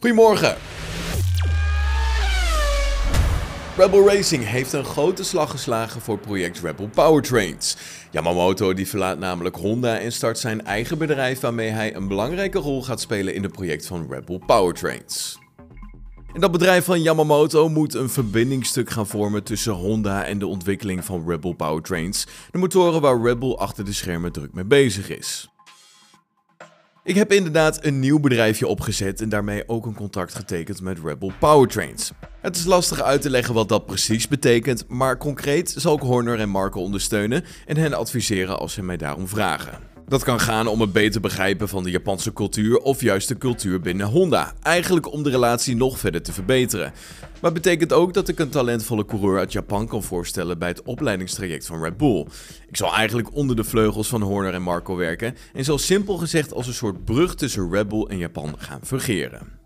Goedemorgen. Rebel Racing heeft een grote slag geslagen voor project Rebel Powertrains. Yamamoto die verlaat namelijk Honda en start zijn eigen bedrijf waarmee hij een belangrijke rol gaat spelen in het project van Rebel Powertrains. En dat bedrijf van Yamamoto moet een verbindingsstuk gaan vormen tussen Honda en de ontwikkeling van Rebel Powertrains, de motoren waar Rebel achter de schermen druk mee bezig is. Ik heb inderdaad een nieuw bedrijfje opgezet en daarmee ook een contract getekend met Rebel Powertrains. Het is lastig uit te leggen wat dat precies betekent, maar concreet zal ik Horner en Marco ondersteunen en hen adviseren als ze mij daarom vragen. Dat kan gaan om het beter begrijpen van de Japanse cultuur of juist de cultuur binnen Honda. Eigenlijk om de relatie nog verder te verbeteren. Maar betekent ook dat ik een talentvolle coureur uit Japan kan voorstellen bij het opleidingstraject van Red Bull. Ik zal eigenlijk onder de vleugels van Horner en Marco werken en zal simpel gezegd als een soort brug tussen Red Bull en Japan gaan fungeren.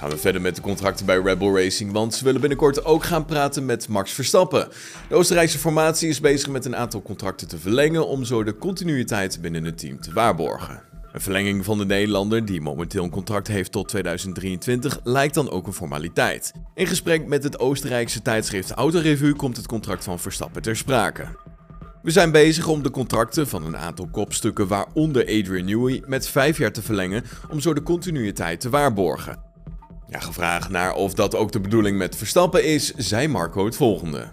Gaan we verder met de contracten bij Rebel Racing, want ze willen binnenkort ook gaan praten met Max Verstappen. De Oostenrijkse formatie is bezig met een aantal contracten te verlengen om zo de continuïteit binnen het team te waarborgen. Een verlenging van de Nederlander, die momenteel een contract heeft tot 2023, lijkt dan ook een formaliteit. In gesprek met het Oostenrijkse tijdschrift Autorevue komt het contract van Verstappen ter sprake. We zijn bezig om de contracten van een aantal kopstukken, waaronder Adrian Newey, met vijf jaar te verlengen om zo de continuïteit te waarborgen. Ja, gevraagd naar of dat ook de bedoeling met Verstappen is, zei Marco het volgende.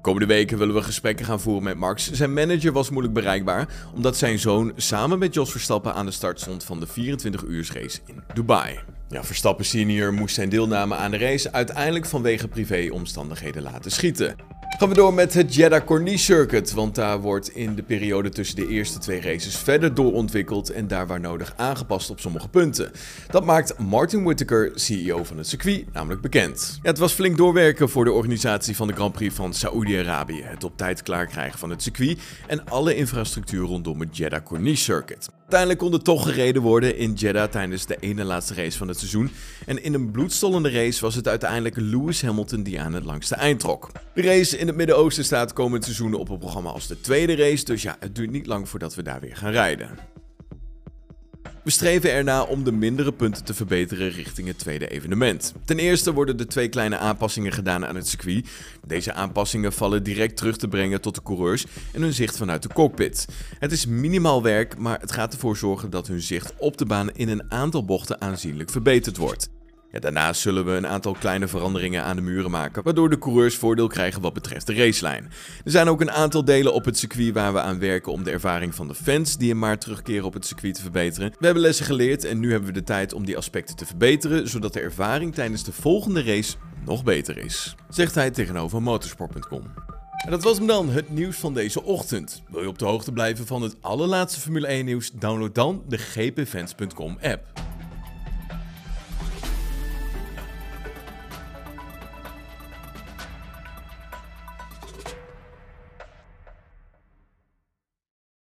Komende weken willen we gesprekken gaan voeren met Max. Zijn manager was moeilijk bereikbaar, omdat zijn zoon samen met Jos Verstappen aan de start stond van de 24-uursrace in Dubai. Ja, Verstappen senior moest zijn deelname aan de race uiteindelijk vanwege privéomstandigheden laten schieten. Gaan we door met het Jeddah Corniche Circuit, want daar wordt in de periode tussen de eerste twee races verder doorontwikkeld en daar waar nodig aangepast op sommige punten. Dat maakt Martin Whittaker, CEO van het circuit, namelijk bekend. Het was flink doorwerken voor de organisatie van de Grand Prix van Saoedi-Arabië, het op tijd klaarkrijgen van het circuit en alle infrastructuur rondom het Jeddah Corniche Circuit. Uiteindelijk kon er toch gereden worden in Jeddah tijdens de ene laatste race van het seizoen. En in een bloedstollende race was het uiteindelijk Lewis Hamilton die aan het langste eind trok. De race in het Midden-Oosten staat komend seizoen op het programma als de tweede race, dus ja, het duurt niet lang voordat we daar weer gaan rijden. We streven erna om de mindere punten te verbeteren richting het tweede evenement. Ten eerste worden er twee kleine aanpassingen gedaan aan het circuit. Deze aanpassingen vallen direct terug te brengen tot de coureurs en hun zicht vanuit de cockpit. Het is minimaal werk, maar het gaat ervoor zorgen dat hun zicht op de baan in een aantal bochten aanzienlijk verbeterd wordt. Ja, daarnaast zullen we een aantal kleine veranderingen aan de muren maken, waardoor de coureurs voordeel krijgen wat betreft de racelijn. Er zijn ook een aantal delen op het circuit waar we aan werken om de ervaring van de fans die in maart terugkeren op het circuit te verbeteren. We hebben lessen geleerd en nu hebben we de tijd om die aspecten te verbeteren, zodat de ervaring tijdens de volgende race nog beter is, zegt hij tegenover motorsport.com. En dat was hem dan, het nieuws van deze ochtend. Wil je op de hoogte blijven van het allerlaatste Formule 1 nieuws? Download dan de gpfans.com app.